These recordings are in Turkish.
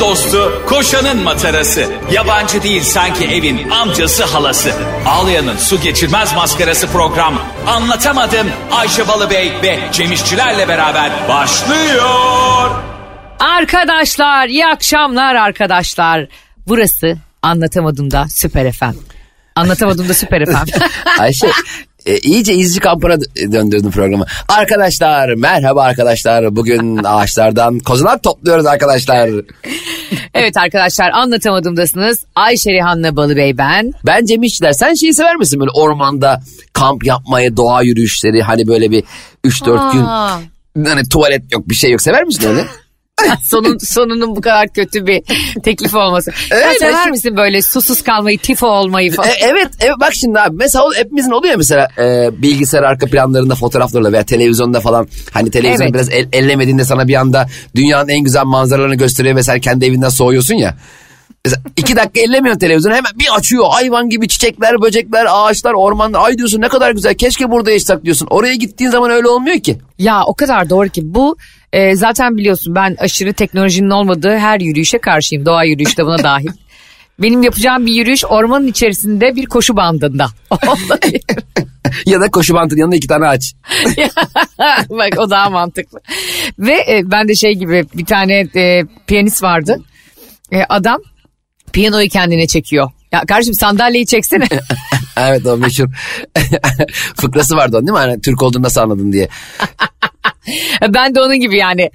Dostu, koşanın matarası. Yabancı değil sanki evin amcası halası. Ağlayan'ın su geçirmez maskarası program. Anlatamadım Ayşe Balıbey ve Cemişçilerle beraber başlıyor. Arkadaşlar iyi akşamlar arkadaşlar. Burası Anlatamadım da Süper FM. Anlatamadım da Süper FM. Ayşe e, iyice izci kampına dö- döndürdün programı. Arkadaşlar merhaba arkadaşlar. Bugün ağaçlardan kozalak topluyoruz arkadaşlar. evet arkadaşlar Anlatamadım'dasınız. Ayşe Rihanna Balıbey ben. Ben Cem İşçiler sen şeyi sever misin böyle ormanda kamp yapmayı, doğa yürüyüşleri hani böyle bir 3-4 gün hani tuvalet yok bir şey yok sever misin öyle? Sonun, sonunun bu kadar kötü bir teklif olması. Sen Evet, sever ben- misin böyle susuz kalmayı, tifo olmayı falan? E, evet, evet bak şimdi abi mesela hepimizin oluyor mesela e, bilgisayar arka planlarında fotoğraflarla veya televizyonda falan hani televizyonu Evet. biraz el, ellemediğinde sana bir anda dünyanın en güzel manzaralarını gösteriyor ve sen kendi evinden soğuyorsun ya. Mesela iki dakika ellemiyorsun televizyonu hemen bir açıyor hayvan gibi çiçekler, böcekler, ağaçlar, ormanda. Ay diyorsun ne kadar güzel keşke burada yaşasak diyorsun. Oraya gittiğin zaman öyle olmuyor ki. Ya o kadar doğru ki bu e, zaten biliyorsun ben aşırı teknolojinin olmadığı her yürüyüşe karşıyım. Doğa yürüyüşü de buna dahil. Benim yapacağım bir yürüyüş ormanın içerisinde bir koşu bandında. Ya da koşu bantının yanında iki tane ağaç. Bak o daha mantıklı. Ve e, ben de şey gibi bir tane e, piyanist vardı. E, adam piyanoyu kendine çekiyor. Ya kardeşim sandalyeyi çeksene. evet o meşhur fıkrası vardı onun değil mi? Hani Türk olduğunu nasıl anladın diye. ben de onun gibi yani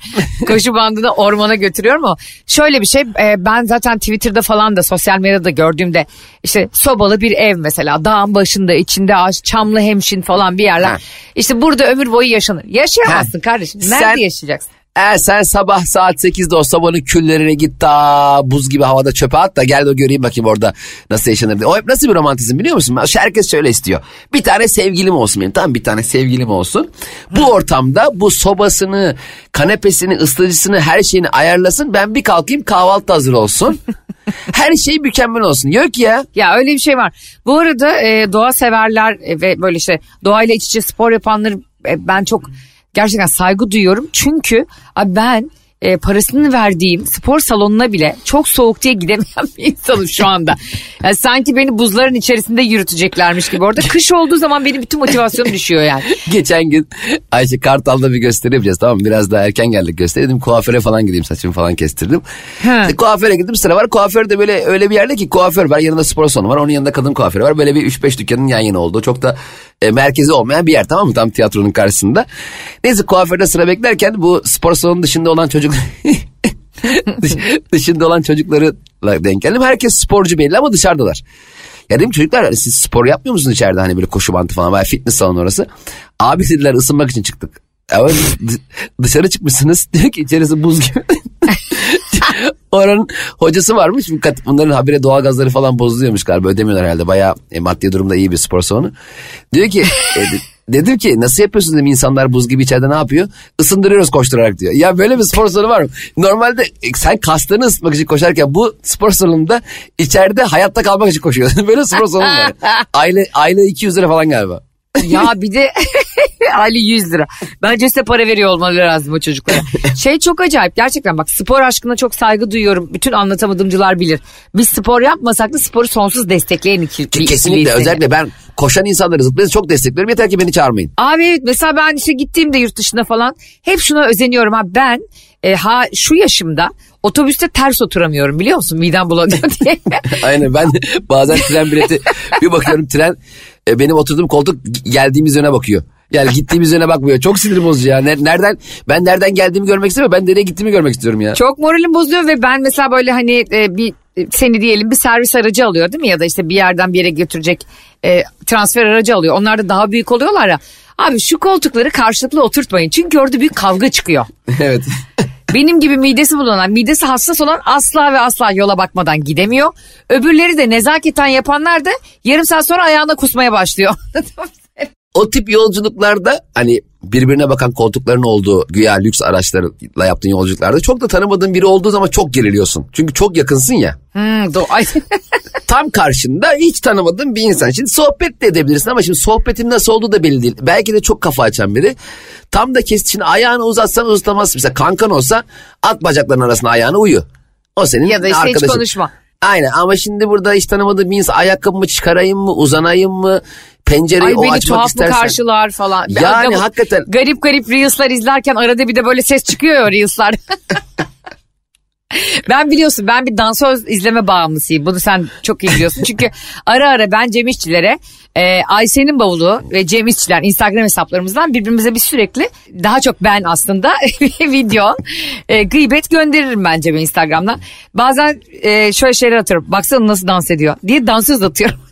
koşu bandını ormana götürüyorum o. Şöyle bir şey e, ben zaten Twitter'da falan da sosyal medyada gördüğümde işte sobalı bir ev mesela dağın başında içinde ağaç çamlı hemşin falan bir yerler. Ha. İşte burada ömür boyu yaşanır. Yaşayamazsın kardeşim. Nerede Sen- yaşayacaksın? Eğer sen sabah saat 8'de o sabahın küllerine git ta buz gibi havada çöpe at da gel de göreyim bakayım orada nasıl yaşanır diye. O hep nasıl bir romantizm biliyor musun? Herkes şöyle istiyor. Bir tane sevgilim olsun benim tamam bir tane sevgilim olsun. Bu ortamda bu sobasını, kanepesini, ısıtıcısını her şeyini ayarlasın. Ben bir kalkayım kahvaltı hazır olsun. her şey mükemmel olsun. Yok ya. Ya öyle bir şey var. Bu arada e, doğa severler e, ve böyle işte doğayla iç içe spor yapanları e, ben çok gerçekten saygı duyuyorum. Çünkü abi ben e, parasını verdiğim spor salonuna bile çok soğuk diye gidemeyen bir insanım şu anda. Yani sanki beni buzların içerisinde yürüteceklermiş gibi. Orada kış olduğu zaman benim bütün motivasyonum düşüyor yani. Geçen gün Ayşe Kartal'da bir gösteri yapacağız tamam mı? Biraz daha erken geldik gösteri. Dedim kuaföre falan gideyim saçımı falan kestirdim. İşte kuaföre gittim sıra var. Kuaför de böyle öyle bir yerde ki kuaför var. Yanında spor salonu var. Onun yanında kadın kuaförü var. Böyle bir 3-5 dükkanın yan yana olduğu. Çok da e, merkezi olmayan bir yer tamam mı? Tam tiyatronun karşısında. Neyse kuaförde sıra beklerken bu spor salonu dışında olan çocuk... Dış- dışında olan çocuklarla denk geldim. Herkes sporcu belli ama dışarıdalar. Ya dedim çocuklar hani siz spor yapmıyor musunuz içeride hani böyle koşu bandı falan veya fitness salonu orası. Abi dediler ısınmak için çıktık. Ama dı- dışarı çıkmışsınız diyor ki içerisi buz gibi. Oranın hocası varmış. Bunların habire doğalgazları falan bozuluyormuş galiba ödemiyorlar herhalde. Bayağı e, maddi durumda iyi bir spor salonu. Diyor ki e, de- dedim ki nasıl yapıyorsunuz dedim insanlar buz gibi içeride ne yapıyor? Isındırıyoruz koşturarak diyor. Ya böyle bir spor salonu var mı? Normalde e, sen kaslarını ısıtmak için koşarken bu spor salonunda içeride hayatta kalmak için koşuyorsun. böyle spor salonu var. Aylı, aylı 200 lira falan galiba. Ya bir de Ali 100 lira. Bence size para veriyor olmaları lazım o çocuklara. Şey çok acayip gerçekten bak spor aşkına çok saygı duyuyorum. Bütün anlatamadımcılar bilir. Biz spor yapmasak da sporu sonsuz destekleyen iki, kesinlikle seni. özellikle ben koşan insanları zıplayı çok destekliyorum. Yeter ki beni çağırmayın. Abi evet mesela ben işte gittiğimde yurt dışına falan hep şuna özeniyorum abi ben e, ha şu yaşımda otobüste ters oturamıyorum biliyor musun midem bulanıyor diye. Aynen ben bazen tren bileti bir bakıyorum tren e, benim oturduğum koltuk geldiğimiz yöne bakıyor. Yani gittiğimiz yöne bakmıyor. Çok sinir bozucu ya. Ne- Nereden ben nereden geldiğimi görmek istemiyorum. Ben nereye gittiğimi görmek istiyorum ya. Çok moralim bozuyor ve ben mesela böyle hani e, bir e, seni diyelim bir servis aracı alıyor değil mi ya da işte bir yerden bir yere götürecek e, transfer aracı alıyor. Onlar da daha büyük oluyorlar ya. Abi şu koltukları karşılıklı oturtmayın çünkü orada büyük kavga çıkıyor. evet. Benim gibi midesi bulunan, midesi hassas olan asla ve asla yola bakmadan gidemiyor. Öbürleri de nezaketen yapanlar da yarım saat sonra ayağına kusmaya başlıyor. o tip yolculuklarda hani birbirine bakan koltukların olduğu güya lüks araçlarla yaptığın yolculuklarda çok da tanımadığın biri olduğu zaman çok geriliyorsun. Çünkü çok yakınsın ya. Hmm, do- Ay. Tam karşında hiç tanımadığın bir insan. Şimdi sohbet de edebilirsin ama şimdi sohbetin nasıl olduğu da belli değil. Belki de çok kafa açan biri. Tam da kesit şimdi ayağını uzatsan uzatamazsın. Mesela kankan olsa at bacakların arasına ayağını uyu. O senin Ya da işte hiç arkadaşın. konuşma. Aynen ama şimdi burada hiç tanımadığım bir insan ayakkabımı çıkarayım mı uzanayım mı pencereyi Ay o beni açmak tuhaf istersen. karşılar falan. Yani Aga- hakikaten. Garip garip Reels'lar izlerken arada bir de böyle ses çıkıyor ya Reels'lar. ben biliyorsun ben bir dansöz izleme bağımlısıyım. Bunu sen çok iyi biliyorsun. Çünkü ara ara ben Cem İşçilere e, Ayşe'nin bavulu ve Cem İşçiler Instagram hesaplarımızdan birbirimize bir sürekli daha çok ben aslında video e, gıybet gönderirim ben Cem'e Instagram'dan. Bazen e, şöyle şeyler atıyorum. Baksana nasıl dans ediyor diye dansöz atıyorum.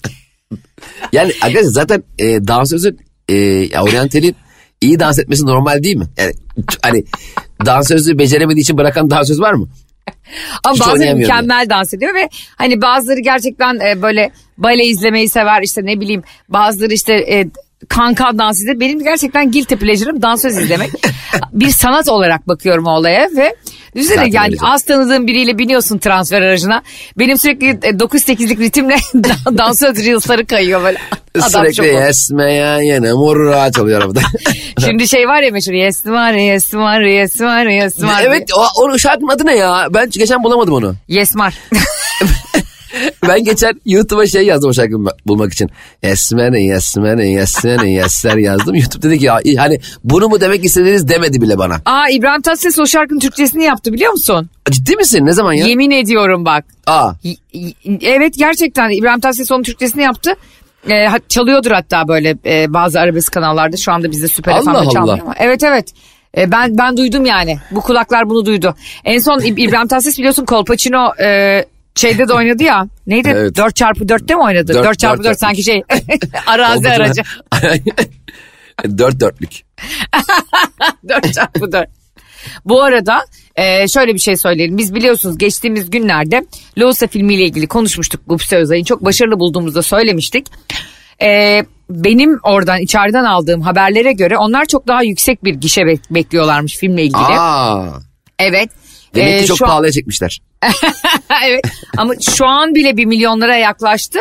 Yani arkadaşlar zaten e, dansözün e, ya oryantalin iyi dans etmesi normal değil mi? Yani hani dansözü beceremediği için bırakan dansöz var mı? Ama Hiç bazıları mükemmel dans ediyor ve hani bazıları gerçekten e, böyle bale izlemeyi sever işte ne bileyim bazıları işte e, kanka dans eder. Benim gerçekten guilty pleasure'ım dansöz izlemek. bir sanat olarak bakıyorum olaya ve Düşünsene yani öyle az tanıdığım biriyle biniyorsun transfer aracına. Benim sürekli e, 9-8'lik ritimle dansöz reels'ları kayıyor böyle. Adam Sürekli şok oldu. esmeyen yine murra çalıyor arabada. Şimdi şey var ya meşhur yes var yes var yes var yes var. evet o, o şarkının adı ne ya? Ben geçen bulamadım onu. Yes var. Ben geçen YouTube'a şey yazdım o şarkıyı bulmak için. Esmene, yesmene, yesmene, yesler yazdım. YouTube dedi ki ya hani bunu mu demek istediniz demedi bile bana. Aa İbrahim Tatlıses o şarkının Türkçesini yaptı biliyor musun? Ciddi misin? Ne zaman ya? Yemin ediyorum bak. Aa. Evet gerçekten İbrahim Tatlıses onun Türkçesini yaptı. Ha- çalıyordur hatta böyle e, bazı arabesk kanallarda şu anda bizde Süper FM'de Allah. çalmıyor ama. Evet evet. E, ben ben duydum yani. Bu kulaklar bunu duydu. En son İb- İbrahim Tatlıses biliyorsun Kolpaçino e, şeyde de oynadı ya. Neydi? Evet. 4 çarpı 4'te mi oynadı? Dört- 4 çarpı dört 4 sanki şey arazi aracı. Dört dörtlük. 4 çarpı 4. Bu arada e, şöyle bir şey söyleyelim. Biz biliyorsunuz geçtiğimiz günlerde Loğusa filmiyle ilgili konuşmuştuk. Gupse Özay'ın çok başarılı bulduğumuzda söylemiştik. E, benim oradan içeriden aldığım haberlere göre onlar çok daha yüksek bir gişe bek- bekliyorlarmış filmle ilgili. Aa. Evet. Demek E, ki çok şu an- pahalıya çekmişler. evet ama şu an bile bir milyonlara yaklaştı.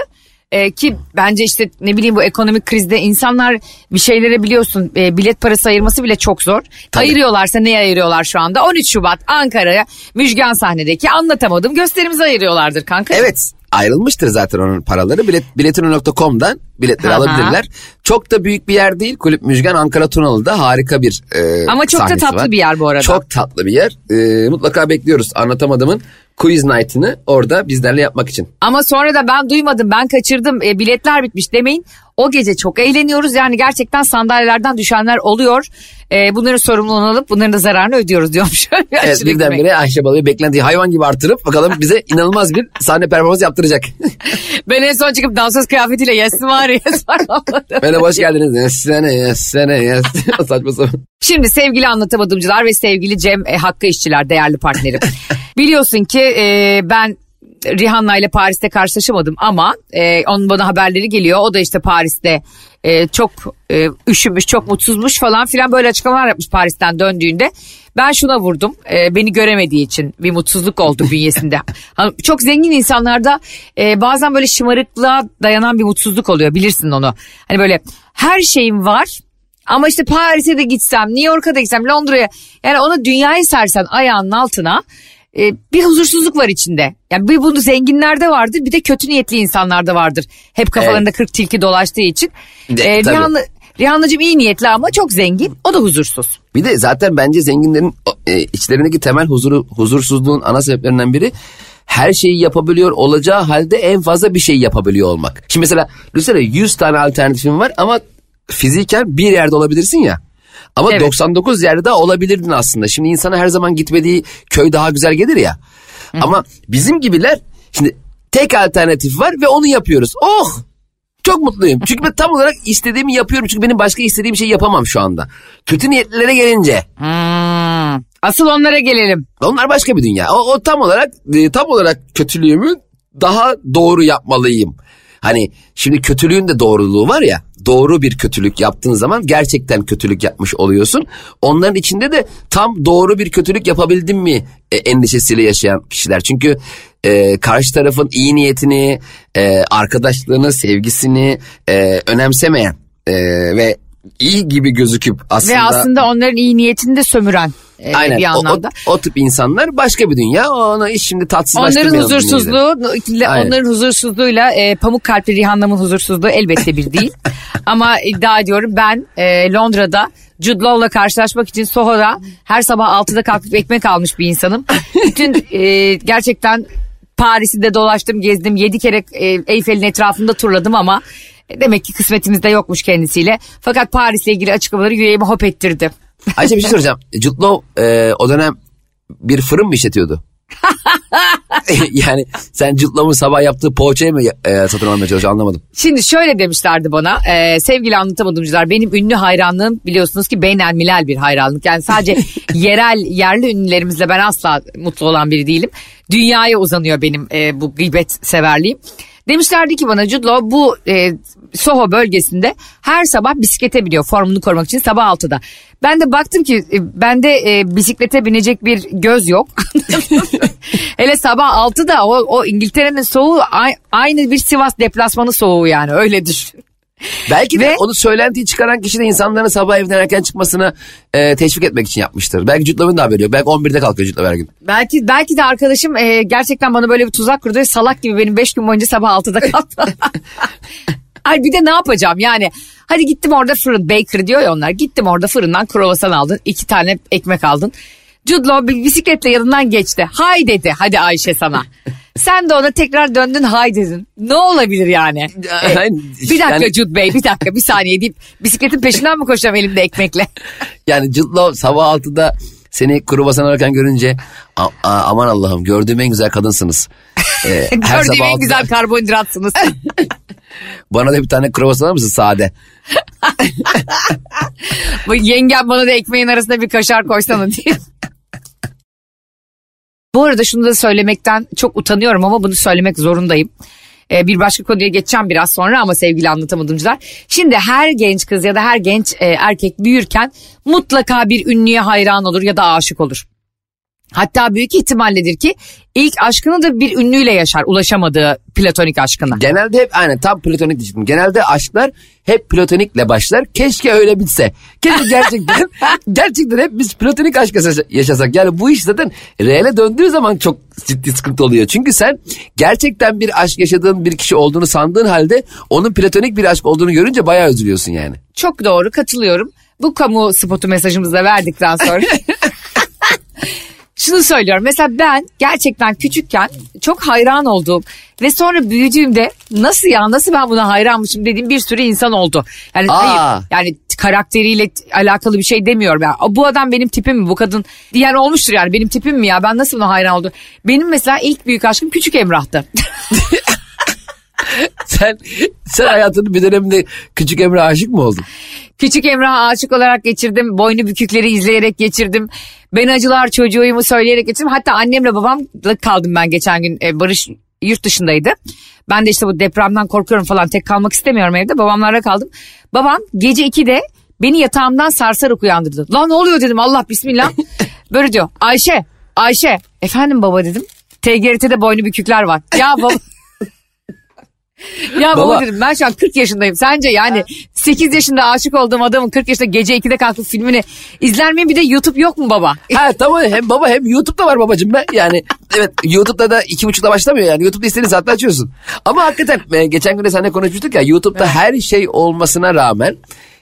Ee, ki bence işte ne bileyim bu ekonomik krizde insanlar bir şeylere biliyorsun e, bilet parası ayırması bile çok zor. Tabii. Ayırıyorlarsa neye ayırıyorlar şu anda? 13 Şubat Ankara'ya Müjgan sahnedeki anlatamadım gösterimizi ayırıyorlardır kanka. Evet ayrılmıştır zaten onun paraları. Bilet, biletino.com'dan biletleri Aha. alabilirler. Çok da büyük bir yer değil. Kulüp Müjgan Ankara Tunalı'da harika bir e, Ama çok da tatlı var. bir yer bu arada. Çok tatlı bir yer. E, mutlaka bekliyoruz Anlatamadım'ın quiz night'ını orada bizlerle yapmak için. Ama sonra da ben duymadım ben kaçırdım e, biletler bitmiş demeyin. O gece çok eğleniyoruz yani gerçekten sandalyelerden düşenler oluyor. E, bunların sorumluluğunu alıp bunların da zararını ödüyormuş. diyormuş. Evet Sürekli birdenbire Ayşe Balı'yı beklentiyi hayvan gibi artırıp bakalım bize inanılmaz bir sahne performansı yaptıracak. Ben en son çıkıp dansöz kıyafetiyle yes var yes var. Merhaba hoş geldiniz. Yesene yesene yes. Saçma sapan. Şimdi sevgili anlatamadımcılar ve sevgili Cem e, Hakkı işçiler değerli partnerim. Biliyorsun ki e, ben Rihanna ile Paris'te karşılaşamadım ama e, onun bana haberleri geliyor. O da işte Paris'te e, çok e, üşümüş, çok mutsuzmuş falan filan böyle açıklamalar yapmış Paris'ten döndüğünde. Ben şuna vurdum. e, beni göremediği için bir mutsuzluk oldu bünyesinde. Çok zengin insanlarda e, bazen böyle şımarıklığa dayanan bir mutsuzluk oluyor. Bilirsin onu. Hani böyle her şeyim var ama işte Paris'e de gitsem, New York'a da gitsem, Londra'ya yani onu dünyayı sersen ayağının altına e, bir huzursuzluk var içinde. Yani bir bunu zenginlerde vardır bir de kötü niyetli insanlarda vardır. Hep kafalarında 40 tilki dolaştığı için. De- E. Rihanna, Rihanna'cığım iyi niyetli ama çok zengin o da huzursuz. Bir de zaten bence zenginlerin e, içlerindeki temel huzuru, huzursuzluğun ana sebeplerinden biri her şeyi yapabiliyor olacağı halde en fazla bir şey yapabiliyor olmak. Şimdi mesela düşünsene 100 tane alternatifin var ama fiziken bir yerde olabilirsin ya. Ama Evet. 99 yerde olabilirdin aslında. Şimdi insana her zaman gitmediği köy daha güzel gelir ya. Ama bizim gibiler şimdi tek alternatif var ve onu yapıyoruz. Oh çok mutluyum. Çünkü ben tam olarak istediğimi yapıyorum. Çünkü benim başka istediğim şeyi yapamam şu anda. Kötü niyetlilere gelince Hmm. Asıl onlara gelelim. onlar başka bir dünya. O, o tam olarak e, tam olarak kötülüğümü daha doğru yapmalıyım. Hani şimdi kötülüğün de doğruluğu var ya. Doğru bir kötülük yaptığın zaman gerçekten kötülük yapmış oluyorsun. Onların içinde de tam doğru bir kötülük yapabildim mi e, endişesiyle yaşayan kişiler. Çünkü e, karşı tarafın iyi niyetini, e, arkadaşlığını, sevgisini e, önemsemeyen e, ve iyi gibi gözüküp aslında... Ve aslında onların iyi niyetini de sömüren e, Aynen. bir O, o, anlamda. o tip insanlar başka bir dünya. Ona iş şimdi tatsız Onların huzursuzluğu, Aynen. onların huzursuzluğuyla e, pamuk kalpli Rihanna'mın huzursuzluğu elbette bir değil. Ama iddia ediyorum ben e, Londra'da Jude Law'la karşılaşmak için Soho'da her sabah 6'da kalkıp ekmek almış bir insanım. Bütün e, gerçekten Paris'i de dolaştım, gezdim. 7 kere e, Eyfel'in etrafında turladım ama demek ki kısmetimizde yokmuş kendisiyle. Fakat Paris'le ilgili açıklamaları yüreğimi hop ettirdi. Ayşe bir şey soracağım. Law, e, o dönem bir fırın mı işletiyordu? yani sen Law'un sabah yaptığı poğaçayı mı e, satın almaya çalışıyorsun anlamadım. Şimdi şöyle demişlerdi bana e, sevgili anlatamadımcılar benim ünlü hayranlığım biliyorsunuz ki beynel milel bir hayranlık. Yani sadece yerel yerli ünlülerimizle ben asla mutlu olan biri değilim. Dünyaya uzanıyor benim e, bu gıybet severliğim. Demişlerdi ki bana Law bu e, Soho bölgesinde her sabah bisiklete biniyor formunu korumak için sabah 6'da. Ben de baktım ki e, bende e, bisiklete binecek bir göz yok. Hele sabah 6'da o, o İngiltere'nin soğuğu aynı bir Sivas deplasmanı soğuğu yani öyle düşün. Belki de Ve- onu söylentiyi çıkaran kişi de insanların sabah evden erken çıkmasını e, teşvik etmek için yapmıştır. Belki Law'un da haberi yok. Belki 11'de kalkıyor Law her gün. Belki belki de arkadaşım e, gerçekten bana böyle bir tuzak kurdu salak gibi benim 5 gün boyunca sabah 6'da kalktı. Ay bir de ne yapacağım yani hadi gittim orada fırın baker diyor ya onlar gittim orada fırından kruvasan aldın iki tane ekmek aldın. Jude Law bisikletle yanından geçti. Hay dedi hadi Ayşe sana. Sen de ona tekrar döndün hay dedin. Ne olabilir yani? E, Yani- bir dakika yani- Jude Bey bir dakika bir saniye deyip bisikletin peşinden mi koşacağım elimde ekmekle? Yani Jude Law sabah 6'da seni kuru basan ararken görünce "A- a- aman Allah'ım gördüğüm en güzel kadınsınız. E, her Gördüğüm sabah en 6'da güzel karbonhidratsınız. Bana da bir tane kruvasan alır mısın sade? Bu yengem bana da ekmeğin arasına bir kaşar koysana diye. Bu arada şunu da söylemekten çok utanıyorum ama bunu söylemek zorundayım. Ee, bir başka konuya geçeceğim biraz sonra ama sevgili anlatamadımcılar. Şimdi her genç kız ya da her genç e, erkek büyürken mutlaka bir ünlüye hayran olur ya da aşık olur. Hatta büyük ihtimalledir ki ilk aşkını da bir ünlüyle yaşar ulaşamadığı platonik aşkına. Genelde hep aynen tam platonik diyecektim. Genelde aşklar hep platonikle başlar. Keşke öyle bitse. Keşke gerçekten gerçekten hep biz platonik aşk yaşa- yaşasak. Yani bu iş zaten reale döndüğü zaman çok ciddi sıkıntı oluyor. Çünkü sen gerçekten bir aşk yaşadığın bir kişi olduğunu sandığın halde onun platonik bir aşk olduğunu görünce bayağı üzülüyorsun yani. Çok doğru katılıyorum. Bu kamu spotu mesajımızı da verdikten sonra. Şunu söylüyorum mesela ben gerçekten küçükken çok hayran olduğum ve sonra büyüdüğümde nasıl ya nasıl ben buna hayranmışım dediğim bir sürü insan oldu. Yani Aa. hayır yani karakteriyle alakalı bir şey demiyorum ya. Bu adam benim tipim mi bu kadın diyen olmuştur yani benim tipim mi ya ben nasıl buna hayran oldum. Benim mesela ilk büyük aşkım Küçük Emrah'tı. Sen sen hayatının bir döneminde küçük Emre aşık mı oldun? Küçük Emrah'a aşık olarak geçirdim. Boynu bükükleri izleyerek geçirdim. Ben acılar çocuğumu söyleyerek geçirdim. Hatta annemle babamla kaldım ben geçen gün. E, Barış yurt dışındaydı. Ben de işte bu depremden korkuyorum falan tek kalmak istemiyorum evde. Babamlarla kaldım. Babam gece 2'de beni yatağımdan sarsarak uyandırdı. Lan ne oluyor dedim Allah bismillah. Böyle diyor Ayşe Ayşe efendim baba dedim. TGRT'de boynu bükükler var. Ya baba. Ya baba, Baba- dedim ben şu an 40 yaşındayım. Sence yani 8 yaşında aşık olduğum adamın 40 yaşında gece 2'de kalkıp filmini izler miyim? Bir de YouTube yok mu baba? Ha tamam hem baba hem YouTube'da var babacığım be. Yani evet YouTube'da da iki buçukta başlamıyor yani. YouTube'da istediğin saatte açıyorsun. Ama hakikaten e, geçen gün de seninle konuşmuştuk ya YouTube'da her şey olmasına rağmen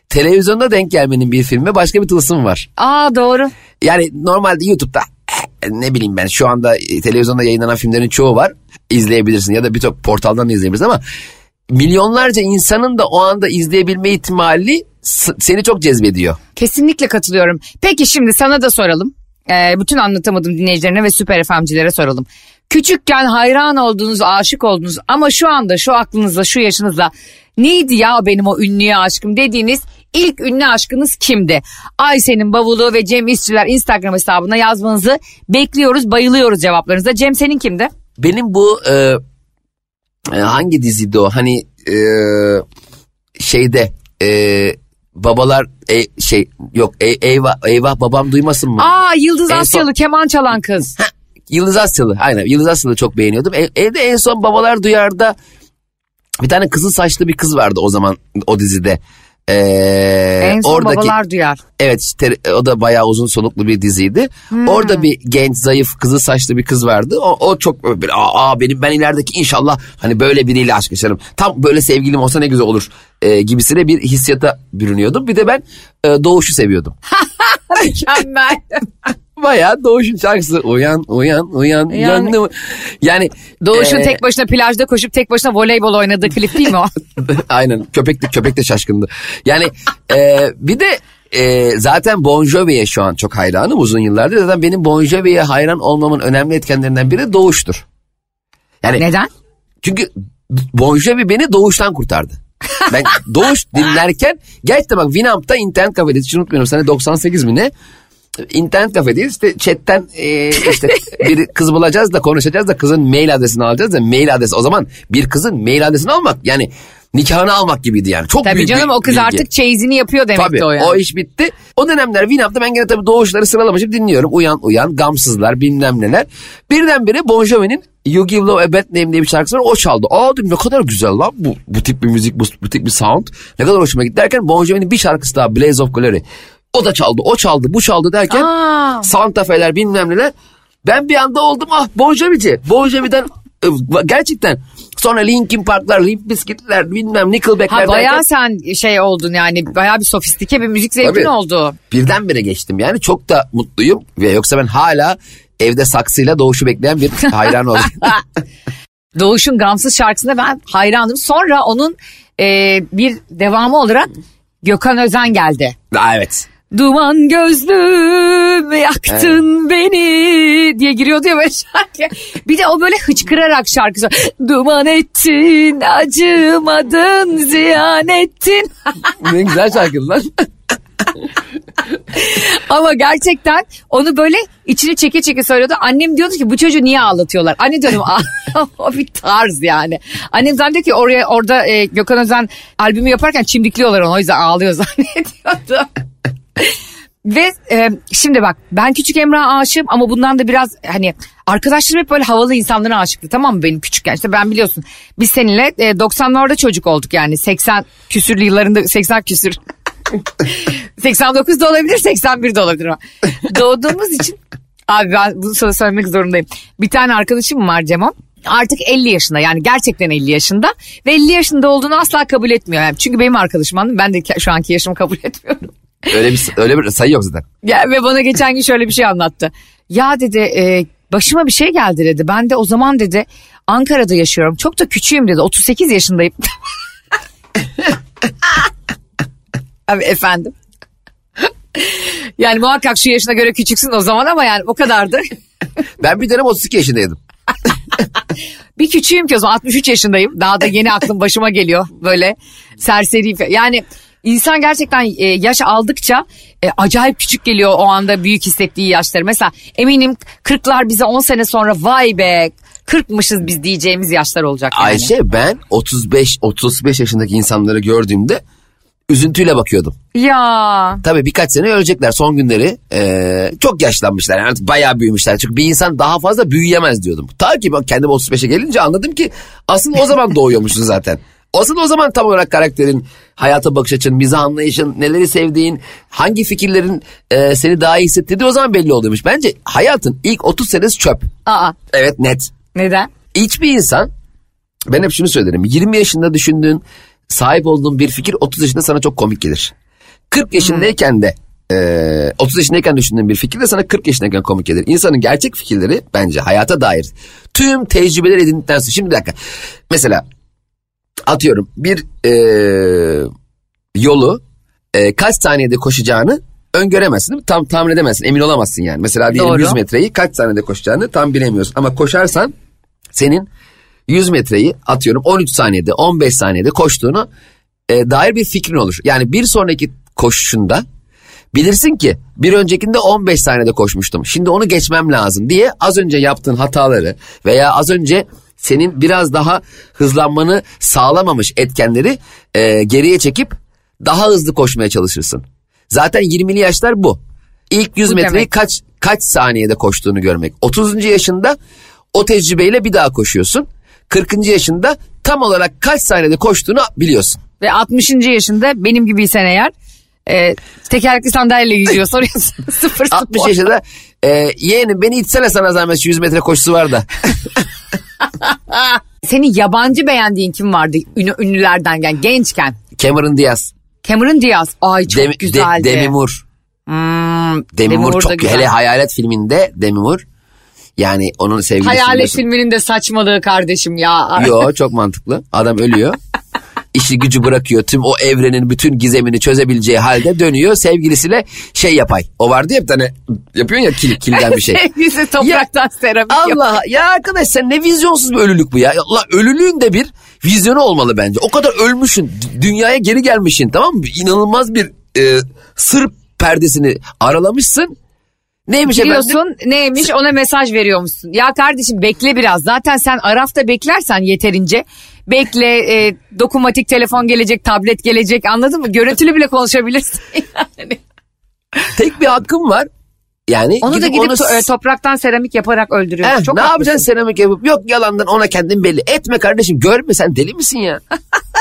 televizyonda denk gelmenin bir filmi başka bir tılsım var. Aa doğru. Yani normalde YouTube'da ne bileyim ben şu anda e, televizyonda yayınlanan filmlerin çoğu var. izleyebilirsin ya da birçok portaldan da izleyebilirsin ama milyonlarca insanın da o anda izleyebilme ihtimali seni çok cezbediyor. Kesinlikle katılıyorum. Peki şimdi sana da soralım. Ee, bütün anlatamadım dinleyicilerine ve süper FM'cilere soralım. Küçükken hayran olduğunuz, aşık olduğunuz ama şu anda şu aklınızla, şu yaşınızla neydi ya benim o ünlüye aşkım dediğiniz ilk ünlü aşkınız kimdi? Ayşe'nin bavulu ve Cem İşçiler Instagram hesabına yazmanızı bekliyoruz, bayılıyoruz cevaplarınıza. Cem senin kimdi? Benim bu e, e, hangi diziydi o? Hani e, şeyde e, babalar e, şey yok e, eyvah eyvah babam duymasın mı? Aa Yıldız En son- Asyalı keman çalan kız. Yıldız Asyalı aynen Yıldız Asyalı çok beğeniyordum. E- evde en son babalar duyarda bir tane kızıl saçlı bir kız vardı o zaman o dizide. Ee, En son oradaki babalar duyar. Evet işte o da bayağı uzun soluklu bir diziydi. Hmm. Orada bir genç zayıf kızı saçlı bir kız vardı. O, o çok böyle aa, aa, benim ben ilerideki inşallah hani böyle biriyle aşk yaşarım. Tam böyle sevgilim olsa ne güzel olur e, gibisine bir hissiyata bürünüyordum. Bir de ben e, Doğuş'u seviyordum. Mükemmel. Bayağı Doğuş'un şarkısı uyan uyan uyan Yani-. Yani Doğuş'un e, tek başına plajda koşup tek başına voleybol oynadığı klip değil mi o? Aynen köpek de, köpek de şaşkındı. Yani e, bir de e, zaten Bon Jovi'ye şu an çok hayranım uzun yıllardır. Zaten benim Bon Jovi'ye hayran olmamın önemli etkenlerinden biri doğuştur. Yani Neden? çünkü Bon Jovi beni doğuştan kurtardı. Ben doğuş dinlerken gerçekten bak Winamp'ta internet kafedeyiz. Hiç unutmuyorum sene 98 mi ne? İnternet kafedeyiz işte chatten e, işte bir kız bulacağız da konuşacağız da kızın mail adresini alacağız da mail adresi. O zaman bir kızın mail adresini almak yani nikahını almak gibiydi yani. Çok Tabii büyük canım o kız bilgi. artık çeyizini yapıyor demek Tabii o yani. o iş bitti. O dönemler Winamp'ta ben gene tabii doğuşları sıralamışım dinliyorum. Uyan uyan gamsızlar bilmem neler. Birdenbire Bon Jovi'nin You Give Love a Bad Name diye bir şarkısı var o çaldı. Aa dedim ne kadar güzel lan bu, bu tip bir müzik bu, bu tip bir sound. Ne kadar hoşuma gitti derken Bon Jovi'nin bir şarkısı daha Blaze of Glory. O da çaldı o çaldı bu çaldı derken Aa. Santa Fe'ler bilmem neler. Ben bir anda oldum ah Bon Jovi'ci. Bon Jovi'den e, gerçekten sonra Linkin Park'lar, Limp Bizkit'ler bilmem Nickelback'ler Ha bayağı derken- sen şey oldun yani bayağı bir sofistike bir müzik zevkin Tabii. oldu. birdenbire geçtim yani çok da mutluyum ve yoksa ben hala evde saksıyla doğuşu bekleyen bir hayran oldum. Doğuş'un Gamsız şarkısına ben hayrandım. Sonra onun e, bir devamı olarak Gökhan Özen geldi. Aa, evet. Duman gözlüm yaktın beni diye giriyordu ya böyle şarkı. Bir de o böyle hıçkırarak şarkı söylüyor. Duman ettin acımadın ziyan ettin. ne güzel şarkı lan. Ama gerçekten onu böyle içini çeke çeke söylüyordu. Annem diyordu ki bu çocuğu niye ağlatıyorlar? Anne diyordum "Aa, o bir tarz yani. Annem zannediyor ki oraya orada e, Gökhan Özen albümü yaparken çimdikliyorlar onu o yüzden ağlıyor zannediyordu. Ve e, şimdi bak ben küçük Emrah'a aşığım ama bundan da biraz hani arkadaşlarım hep böyle havalı insanlara aşıktı tamam mı benim küçükken işte ben biliyorsun biz seninle e, 90'larda çocuk olduk yani 80 küsürlü yıllarında 80 küsür 89 da olabilir 81 de olabilir. Doğduğumuz için abi ben bunu sana söylemek zorundayım. Bir tane arkadaşım var Cemo. Artık 50 yaşında yani gerçekten 50 yaşında ve 50 yaşında olduğunu asla kabul etmiyor. Yani çünkü benim arkadaşım anladın? Ben de şu anki yaşımı kabul etmiyorum. Öyle bir öyle bir sayı yok zaten. Ya, ve bana geçen gün şöyle bir şey anlattı. Ya dedi e, başıma bir şey geldi dedi. Ben de o zaman dedi Ankara'da yaşıyorum. Çok da küçüğüm dedi. 38 yaşındayım. Abi efendim. Yani muhakkak şu yaşına göre küçüksün o zaman ama yani o kadardı. Ben bir dönem 32 yaşındaydım. Bir küçüğüm ki o zaman 63 yaşındayım. Daha da yeni aklım başıma geliyor böyle serseri. Yani insan gerçekten e, yaş aldıkça e, acayip küçük geliyor o anda büyük hissettiği yaşları. Mesela eminim 40'lar bize 10 sene sonra vay be 40'mışız biz diyeceğimiz yaşlar olacak yani. Ayşe ben 35 35 yaşındaki insanları gördüğümde üzüntüyle bakıyordum. Ya Tabii birkaç sene ölecekler son günleri. Ee, çok yaşlanmışlar yani artık bayağı büyümüşler. Çünkü bir insan daha fazla büyüyemez diyordum. Ta ki ben kendim 35'e gelince anladım ki aslında o zaman doğuyormuşsun zaten. Aslında o zaman tam olarak karakterin, hayata bakış açın, mizah anlayışın, neleri sevdiğin, hangi fikirlerin e, seni daha iyi hissettirdiği o zaman belli oluyormuş. Bence hayatın ilk 30 senesi çöp. aa Evet net. neden? Hiçbir insan ben hep şunu söylerim 20 yaşında düşündüğün sahip olduğun bir fikir 30 yaşında sana çok komik gelir. 40 yaşındayken de e, 30 yaşındayken düşündüğün bir fikir de sana 40 yaşındayken komik gelir. İnsanın gerçek fikirleri bence hayata dair tüm tecrübeler edindikten sonra şimdi bir dakika mesela atıyorum bir e, yolu e, kaç saniyede koşacağını öngöremezsin değil mi? Tam tahmin edemezsin emin olamazsın yani. Mesela diyelim Doğru. 100 metreyi kaç saniyede koşacağını tam bilemiyorsun ama koşarsan senin 100 metreyi atıyorum 13 saniyede 15 saniyede koştuğunu e, dair bir fikrin olur. Yani bir sonraki koşuşunda bilirsin ki bir öncekinde 15 saniyede koşmuştum. Şimdi onu geçmem lazım diye az önce yaptığın hataları veya az önce senin biraz daha hızlanmanı sağlamamış etkenleri e, geriye çekip daha hızlı koşmaya çalışırsın. Zaten 20'li yaşlar bu. İlk 100 Bu metreyi demek. kaç kaç saniyede koştuğunu görmek. 30. yaşında o tecrübeyle bir daha koşuyorsun. 40. yaşında tam olarak kaç saniyede koştuğunu biliyorsun. ve 60. yaşında benim gibiysen eğer e, tekerlekli sandalyeyle yüzüyor soruyorsun. sıfır 60 spor. yaşında e, yeğenim beni itsene sana zahmet şu 100 metre koşusu var da. Senin yabancı beğendiğin kim vardı ünlü, ünlülerden yani gençken? Cameron Diaz. Cameron Diaz. Ay çok Demi, güzeldi. De, Demi Moore. Hmm, Demi Moore da çok güzel. hele Hayalet filminde Demi Moore. Yani onun sevgilisi. Hayalet filminin de saçmalığı kardeşim ya. Yo çok mantıklı. Adam ölüyor. İşi gücü bırakıyor. Tüm o evrenin bütün gizemini çözebileceği halde dönüyor. Sevgilisiyle şey yapay. O vardı ya bir tane yapıyorsun ya kil, kilden bir şey. Sevgilisi topraktan seramik yapıyor. Allah ya arkadaş sen ne vizyonsuz bir ölülük bu ya. Allah ölülüğün de bir vizyonu olmalı bence. O kadar ölmüşsün. Dünyaya geri gelmişsin tamam mı? İnanılmaz bir e, sır perdesini aralamışsın. Neymiş efendim? Biliyorsun neymiş ona mesaj veriyormuşsun. Ya kardeşim bekle biraz. Zaten sen Araf'ta beklersen yeterince. Bekle e, dokunmatik telefon gelecek, tablet gelecek anladın mı? Görüntülü bile konuşabilirsin. yani. Tek bir hakkım var. Yani Onu da gidip onu to- e, topraktan seramik yaparak öldürüyor. Heh, Çok ne haklısın. yapacaksın seramik yapıp? Yok yalandan ona kendin belli. Etme kardeşim görme sen deli misin ya?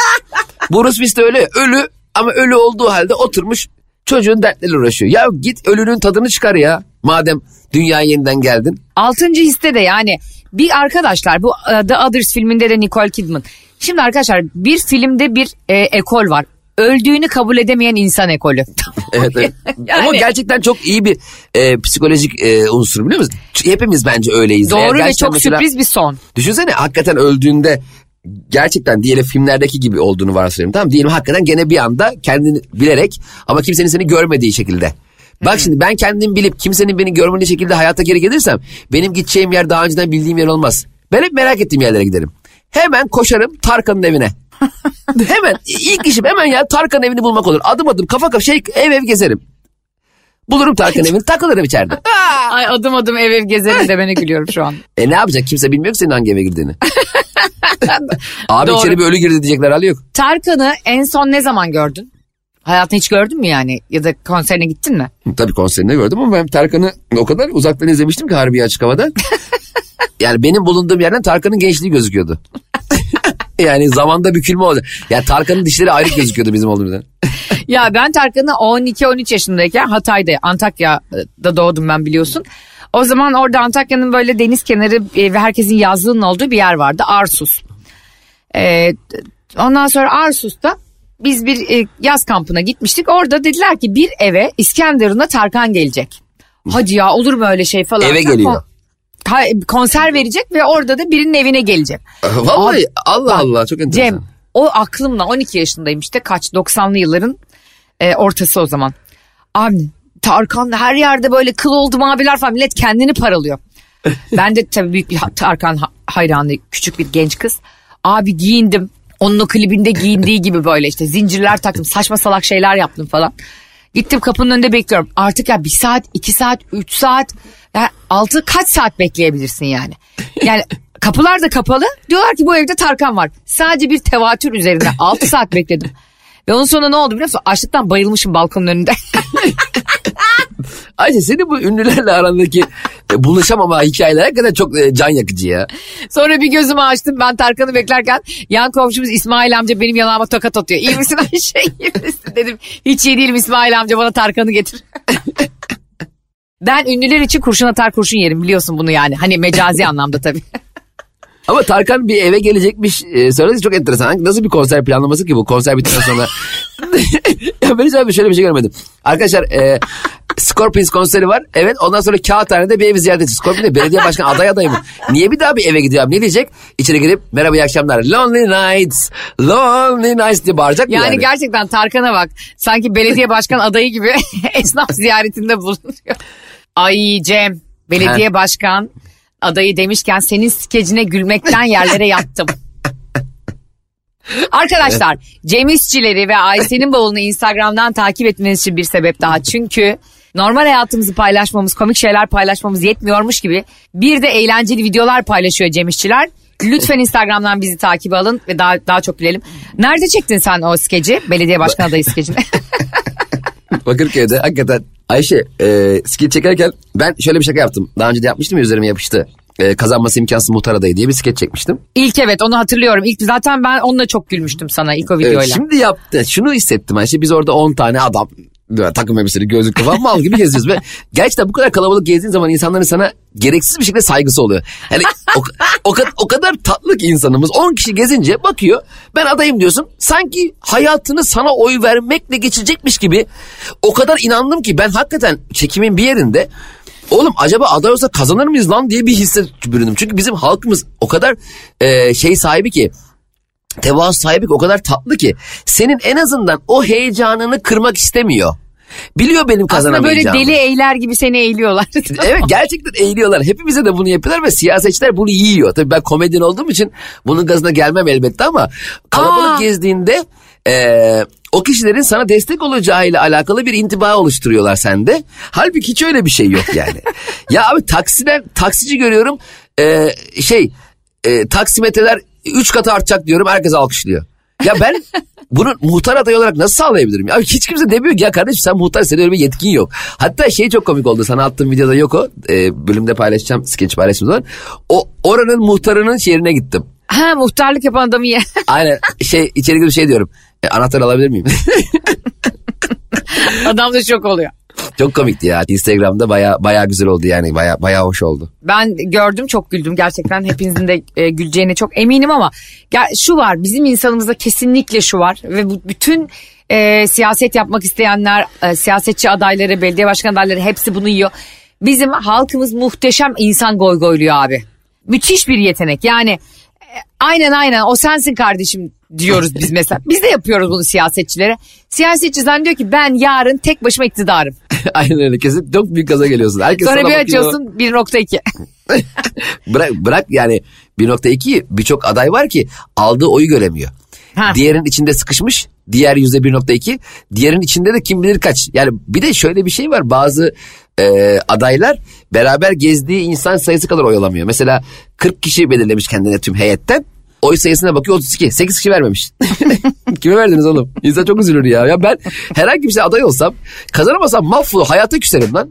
Bruce Willis de öyle ölü ama ölü olduğu halde oturmuş çocuğun dertleriyle uğraşıyor. Ya git ölünün tadını çıkar ya. Madem dünyaya yeniden geldin. Altıncı hisse de yani bir arkadaşlar bu e, The Others filminde de Nicole Kidman. Şimdi arkadaşlar bir filmde bir e, ekol var. Öldüğünü kabul edemeyen insan ekolü. Evet, evet. Yani- Ama gerçekten çok iyi bir e, psikolojik e, unsur biliyor musun? Hepimiz bence öyleyiz. Eğer Doğru ve gerçekten çok mesela- sürpriz bir son. Düşünsene hakikaten öldüğünde gerçekten diyelim filmlerdeki gibi olduğunu varsayalım tamam? Diyelim hakikaten gene bir anda kendini bilerek ama kimsenin seni görmediği şekilde. Bak şimdi ben kendim bilip kimsenin beni görmediği şekilde hayata geri gelirsem benim gideceğim yer daha önceden bildiğim yer olmaz. Ben hep merak ettiğim yerlere giderim. Hemen koşarım Tarkan'ın evine. hemen ilk işim hemen ya Tarkan'ın evini bulmak olur. Adım adım kafa kafa şey ev ev gezerim. Bulurum Tarkan'ın evini takılırım içeride. Ay adım adım ev ev gezerim de ben gülüyorum şu an. E ne yapacak kimse bilmiyor ki senin hangi eve girdiğini. Abi Doğru. içeri bir ölü girdi diyecekler hali yok. Tarkan'ı en son ne zaman gördün? Hayatını hiç gördün mü yani? Ya da konserine gittin mi? Tabii konserinde gördüm ama ben Tarkan'ı o kadar uzaktan izlemiştim ki Harbiye Açık Hava'da. yani benim bulunduğum yerden Tarkan'ın gençliği gözüküyordu. yani zamanda bükülme oldu. Yani Tarkan'ın dişleri ayrı gözüküyordu bizim olduğumuzdan. Ya ben Tarkan'ı 12-13 yaşındayken Hatay'da, Antakya'da doğdum ben biliyorsun. O zaman orada Antakya'nın böyle deniz kenarı e, ve herkesin yazlığının olduğu bir yer vardı. Arsus. Ee, ondan sonra Arsus'ta biz bir e, yaz kampına gitmiştik. Orada dediler ki bir eve İskenderun'a Tarkan gelecek. Hadi ya olur mu öyle şey falan. Eve geliyor. Kon- konser verecek ve orada da birinin evine gelecek. Vallahi Allah Allah çok enteresan. Cem o aklımla 12 yaşındayım işte kaç 90'lı yılların e, ortası o zaman. Abi Tarkan her yerde böyle kıl oldu maviler falan millet kendini paralıyor. ben de tabii büyük bir Tarkan ha- hayranı küçük bir genç kız. Abi giyindim onun o klibinde giyindiği gibi böyle işte zincirler taktım saçma salak şeyler yaptım falan. Gittim kapının önünde bekliyorum. Artık ya bir saat, iki saat, üç saat, ya altı kaç saat bekleyebilirsin yani? Yani kapılar da kapalı. Diyorlar ki bu evde Tarkan var. Sadece bir tevatür üzerinde altı saat bekledim. Ve onun sonunda ne oldu biliyor musun? Açlıktan bayılmışım balkonun önünde. Ayşe senin bu ünlülerle arandaki e, buluşamama hikayeler hakikaten çok e, can yakıcı ya. Sonra bir gözümü açtım ben Tarkan'ı beklerken yan komşumuz İsmail amca benim yanağıma tokat atıyor. İyi misin Ayşe iyi misin dedim. Hiç iyi değilim İsmail amca bana Tarkan'ı getir. ben ünlüler için kurşun atar kurşun yerim biliyorsun bunu yani. Hani mecazi anlamda tabii. Ama Tarkan bir eve gelecekmiş e, söyledi çok enteresan. Nasıl bir konser planlaması ki bu konser bittikten sonra? ya ben hiç abi şöyle bir şey görmedim. Arkadaşlar e, Scorpions konseri var. Evet ondan sonra Kağıthane'de bir evi ziyaret edecek. Scorpions de belediye başkanı aday adayı mı? Niye bir daha bir eve gidiyor abi? Ne diyecek? İçeri girip merhaba iyi akşamlar. Lonely nights, lonely nights diye bağıracak mı Yani, yani? gerçekten Tarkan'a bak. Sanki belediye başkan adayı gibi esnaf ziyaretinde bulunuyor. Ay Cem belediye başkan adayı demişken senin skecine gülmekten yerlere yattım. Arkadaşlar Cem İşçileri ve Ayşe'nin bavulunu Instagram'dan takip etmeniz için bir sebep daha. Çünkü normal hayatımızı paylaşmamız, komik şeyler paylaşmamız yetmiyormuş gibi bir de eğlenceli videolar paylaşıyor Cem İşçiler. Lütfen Instagram'dan bizi takip alın ve daha daha çok bilelim. Nerede çektin sen o skeci? Belediye başkan adayı skecini. Bakırköy'de hakikaten Ayşe e, skill çekerken ben şöyle bir şaka yaptım. Daha önce de yapmıştım ya üzerime yapıştı. e, kazanması imkansız muhtar adayı diye bir skeç çekmiştim. İlk evet onu hatırlıyorum. İlk zaten ben onunla çok gülmüştüm sana ilk o videoyla. Evet, şimdi yaptı. Şunu hissettim. İşte biz orada 10 tane adam takım elbiseli gözlüklü falan mal gibi geziyoruz. Ve gerçekten bu kadar kalabalık gezdiğin zaman insanların sana gereksiz bir şekilde saygısı oluyor. Yani o, o, o kadar tatlı ki insanımız 10 kişi gezince bakıyor ben adayım diyorsun. Sanki hayatını sana oy vermekle geçirecekmiş gibi o kadar inandım ki ben hakikaten çekimin bir yerinde Oğlum acaba aday olsa kazanır mıyız lan diye bir hisse büründüm. Çünkü bizim halkımız o kadar e, şey sahibi ki tevazu sahibi o kadar tatlı ki senin en azından o heyecanını kırmak istemiyor. Biliyor benim Aslında böyle kazanamayacağımı. deli eğler gibi seni eğiliyorlar. Evet gerçekten eğiliyorlar. Hepimize de bunu yapıyorlar ve siyasetçiler bunu yiyor. Tabii ben komedyen olduğum için bunun gazına gelmem elbette ama kalabalık Aa. gezdiğinde eee, o kişilerin sana destek olacağıyla alakalı bir intiba oluşturuyorlar sende. Halbuki hiç öyle bir şey yok yani. ya abi taksiden taksici görüyorum eee, şey eee, taksimetreler 3 katı artacak diyorum herkes alkışlıyor. Ya ben bunu muhtar adayı olarak nasıl sağlayabilirim? Ya hiç kimse demiyor ki ya kardeşim sen muhtar senin öyle bir yetkin yok. Hatta şey çok komik oldu sana attığım videoda yok o. Ee, bölümde paylaşacağım skeç paylaşım zaman. O oranın muhtarının şehrine gittim. ha muhtarlık yapan adamı ye. Aynen şey içeri girip şey diyorum. E, anahtar alabilir miyim? Adam da şok oluyor. Çok komikti ya. Instagram'da baya baya güzel oldu yani baya baya hoş oldu. Ben gördüm çok güldüm gerçekten hepinizin de e, güleceğine çok eminim ama ya, şu var bizim insanımızda kesinlikle şu var ve bu bütün e, siyaset yapmak isteyenler e, siyasetçi adayları belediye başkan adayları hepsi bunu yiyor. Bizim halkımız muhteşem insan goygoyluyor abi. Müthiş bir yetenek yani e, aynen aynen o sensin kardeşim diyoruz biz mesela. Biz de yapıyoruz bunu siyasetçilere. Siyasetçi zannediyor ki ben yarın tek başıma iktidarım. Aynen öyle kesin çok büyük gaza geliyorsun. Herkes Sonra bir açıyorsun 1.2. bırak, bırak yani 1.2 birçok aday var ki aldığı oyu göremiyor. Ha. Diğerinin içinde sıkışmış. Diğer yüzde 1.2. Diğerinin içinde de kim bilir kaç. Yani bir de şöyle bir şey var. Bazı e, adaylar beraber gezdiği insan sayısı kadar oy alamıyor. Mesela 40 kişi belirlemiş kendine tüm heyetten. Oy sayısına bakıyor 32. 8 kişi vermemiş. Kime verdiniz oğlum? İnsan çok üzülür ya. Ya ben herhangi bir şey aday olsam kazanamasam mahvolur. Hayata küserim lan.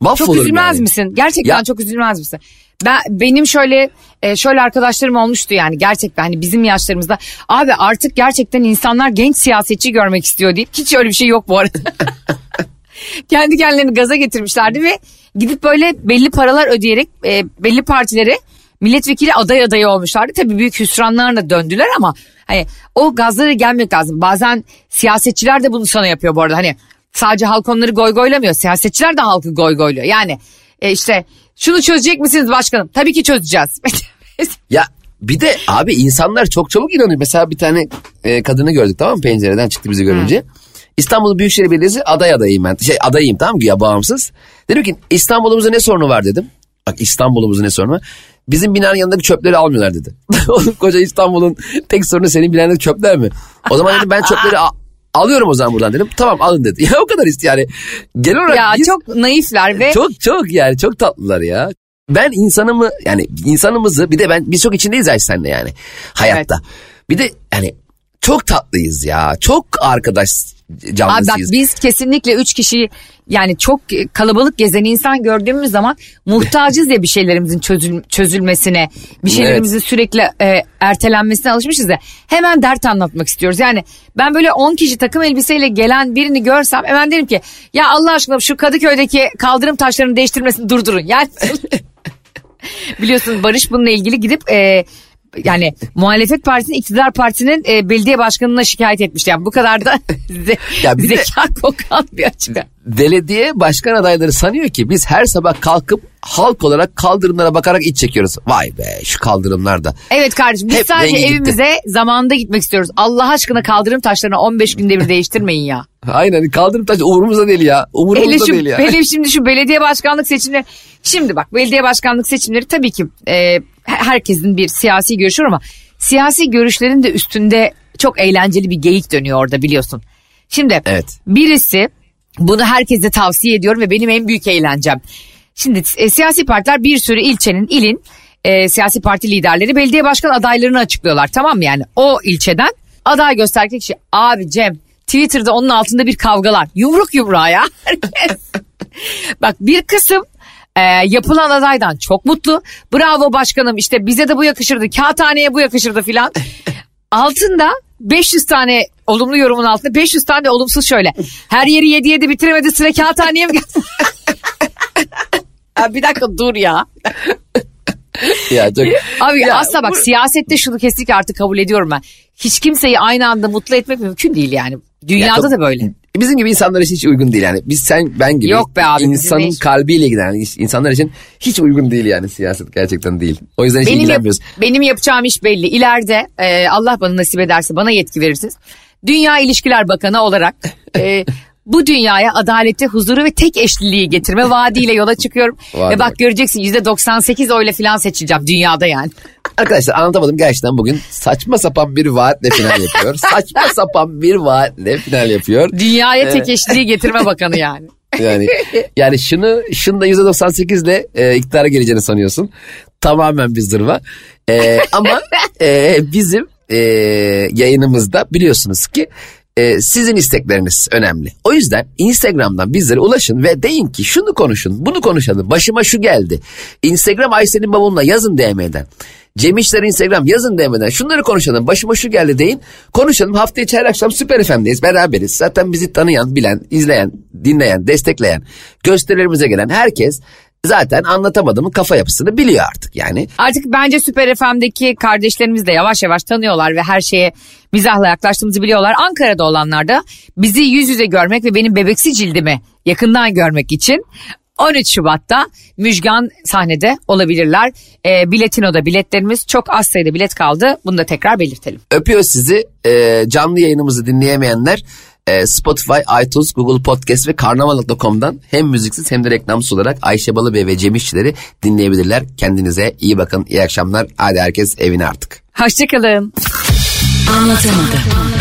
Mahvolurum Çok üzülmez yani. misin? Gerçekten Ya- çok üzülmez misin? Ben benim şöyle e, şöyle arkadaşlarım olmuştu yani gerçekten hani bizim yaşlarımızda abi artık gerçekten insanlar genç siyasetçi görmek istiyor deyip hiç öyle bir şey yok bu arada. Kendi kendilerini gaza getirmişlerdi ve gidip böyle belli paralar ödeyerek e, belli partilere milletvekili aday adayı olmuşlardı. Tabii büyük hüsranlarla döndüler ama hani o gazlara gelmek lazım. Bazen siyasetçiler de bunu sana yapıyor bu arada. Hani sadece halk onları goygoylamıyor. Siyasetçiler de halkı goygoyluyor. Yani e, işte şunu çözecek misiniz başkanım? Tabii ki çözeceğiz. Ya bir de abi insanlar çok çabuk inanıyor. Mesela bir tane e, kadını gördük tamam mı pencereden çıktı bizi görünce. İstanbul Büyükşehir Belediyesi aday adayıyım ben. Şey adayıyım tamam mı ya bağımsız. Dedim ki İstanbul'umuzda ne sorunu var dedim. Bak İstanbul'umuzda ne sorunu var. Bizim binanın yanındaki çöpleri almıyorlar dedi. Oğlum koca İstanbul'un tek sorunu senin binandaki çöpler mi? O zaman dedim ben çöpleri a- alıyorum o zaman buradan dedim. Tamam alın dedi. Ya o kadar ist yani. Genel olarak ya biz- çok naifler ve çok çok yani çok tatlılar ya. Ben insanımı yani insanımızı bir de ben biz çok içindeyiz ya seninle yani hayatta. Bir de yani çok tatlıyız ya. Çok arkadaş Abi bak canlısıyız. biz kesinlikle üç kişi yani çok kalabalık gezen insan gördüğümüz zaman muhtacız ya bir şeylerimizin çözül, çözülmesine, bir şeylerimizin sürekli e, ertelenmesine alışmışız ya. Hemen dert anlatmak istiyoruz. Yani ben böyle 10 kişi takım elbiseyle gelen birini görsem hemen derim ki ya Allah aşkına şu Kadıköy'deki kaldırım taşlarını değiştirmesini durdurun. Yani biliyorsunuz Barış bununla ilgili gidip e, yani muhalefet partisinin iktidar partisinin e, belediye başkanına şikayet etmişti. Yani bu kadar da ze- Ya bir de- zeka kokan bir açıklama. Belediye başkan adayları sanıyor ki biz her sabah kalkıp halk olarak kaldırımlara bakarak iç çekiyoruz. Vay be şu kaldırımlarda. Evet kardeşim biz Hep sadece rengi gitti. evimize zamanında gitmek istiyoruz. Allah aşkına kaldırım taşlarını 15 günde bir değiştirmeyin ya. Aynen kaldırım taşı umurumuzda değil ya. hele, Umurumuzda şu, değil ya. hele şimdi şu belediye başkanlık seçimleri. Şimdi bak belediye başkanlık seçimleri tabii ki e, herkesin bir siyasi görüşü var ama siyasi görüşlerin de üstünde çok eğlenceli bir geyik dönüyor orada biliyorsun. Şimdi Evet. birisi bunu herkese tavsiye ediyorum ve benim en büyük eğlencem. Şimdi e, siyasi partiler bir sürü ilçenin, ilin e, siyasi parti liderleri belediye başkan adaylarını açıklıyorlar tamam mı yani o ilçeden aday gösterdikleri kişi abi Cem Twitter'da onun altında bir kavgalar yumruk yumruğa ya. Bak bir kısım Ee, yapılan adaydan çok mutlu. Bravo başkanım işte bize de bu yakışırdı. Kağıthaneye bu yakışırdı filan. Altında 500 tane olumlu yorumun altında 500 tane olumsuz şöyle. Her yeri yedi yedi bitiremedi sıra kağıthaneye mi geldi? Ya bir dakika dur ya. Ya çok... Abi Ya asla bak bu- siyasette şunu kesinlikle artık kabul ediyorum ben. Hiç kimseyi aynı anda mutlu etmek mümkün değil yani. Dünyada Ya da böyle. Bizim gibi insanlar için hiç uygun değil yani. Biz sen ben gibi Yok be abi, insanın kalbiyle giden insanlar için hiç uygun değil yani siyaset gerçekten değil. O yüzden hiç Benim, ilgilenmiyoruz. benim yapacağım iş belli. İleride e, Allah bana nasip ederse bana yetki verirsiniz. Dünya İlişkiler Bakanı olarak e, bu dünyaya adaleti, huzuru ve tek eşliliği getirme vaadiyle yola çıkıyorum. Ve bak göreceksin %98 oyla falan seçileceğim dünyada yani. Arkadaşlar anlatamadım gerçekten bugün saçma sapan bir vaatle final yapıyor. saçma sapan bir vaatle final yapıyor. Dünyaya tek eşliliği getirme bakanı yani. Yani yani şunu şunu da %98 ile e, iktidara geleceğini sanıyorsun. Tamamen bir zırva. E, ama e, bizim e, yayınımızda biliyorsunuz ki e, sizin istekleriniz önemli. O yüzden Instagram'dan bizlere ulaşın ve deyin ki şunu konuşun, bunu konuşalım. Başıma şu geldi. Instagram Ayşe'nin babamla yazın DM'den. Cem İşler Instagram yazın DM'den. Şunları konuşalım. Başıma şu geldi deyin. Konuşalım. Hafta içi her akşam Süper FM'deyiz. Beraberiz. Zaten bizi tanıyan, bilen, izleyen, dinleyen, destekleyen, gösterilerimize gelen herkes zaten anlatamadığımın kafa yapısını biliyor artık. Yani Artık bence Süper FM'deki kardeşlerimiz de yavaş yavaş tanıyorlar ve her şeye mizahla yaklaştığımızı biliyorlar. Ankara'da olanlar da bizi yüz yüze görmek ve benim bebeksi cildimi yakından görmek için 13 Şubat'ta Müjgan sahnede olabilirler. E, Biletino'da biletlerimiz çok az sayıda bilet kaldı. Bunu da tekrar belirtelim. öpüyor sizi. Ee, canlı yayınımızı dinleyemeyenler e, Spotify, iTunes, Google Podcast ve karnaval.com'dan hem müziksiz hem de reklamsız olarak Ayşe Balıbey ve Cem İşçileri dinleyebilirler. Kendinize iyi bakın, iyi akşamlar. Hadi herkes evine artık. Hoşçakalın. Anlatamadım.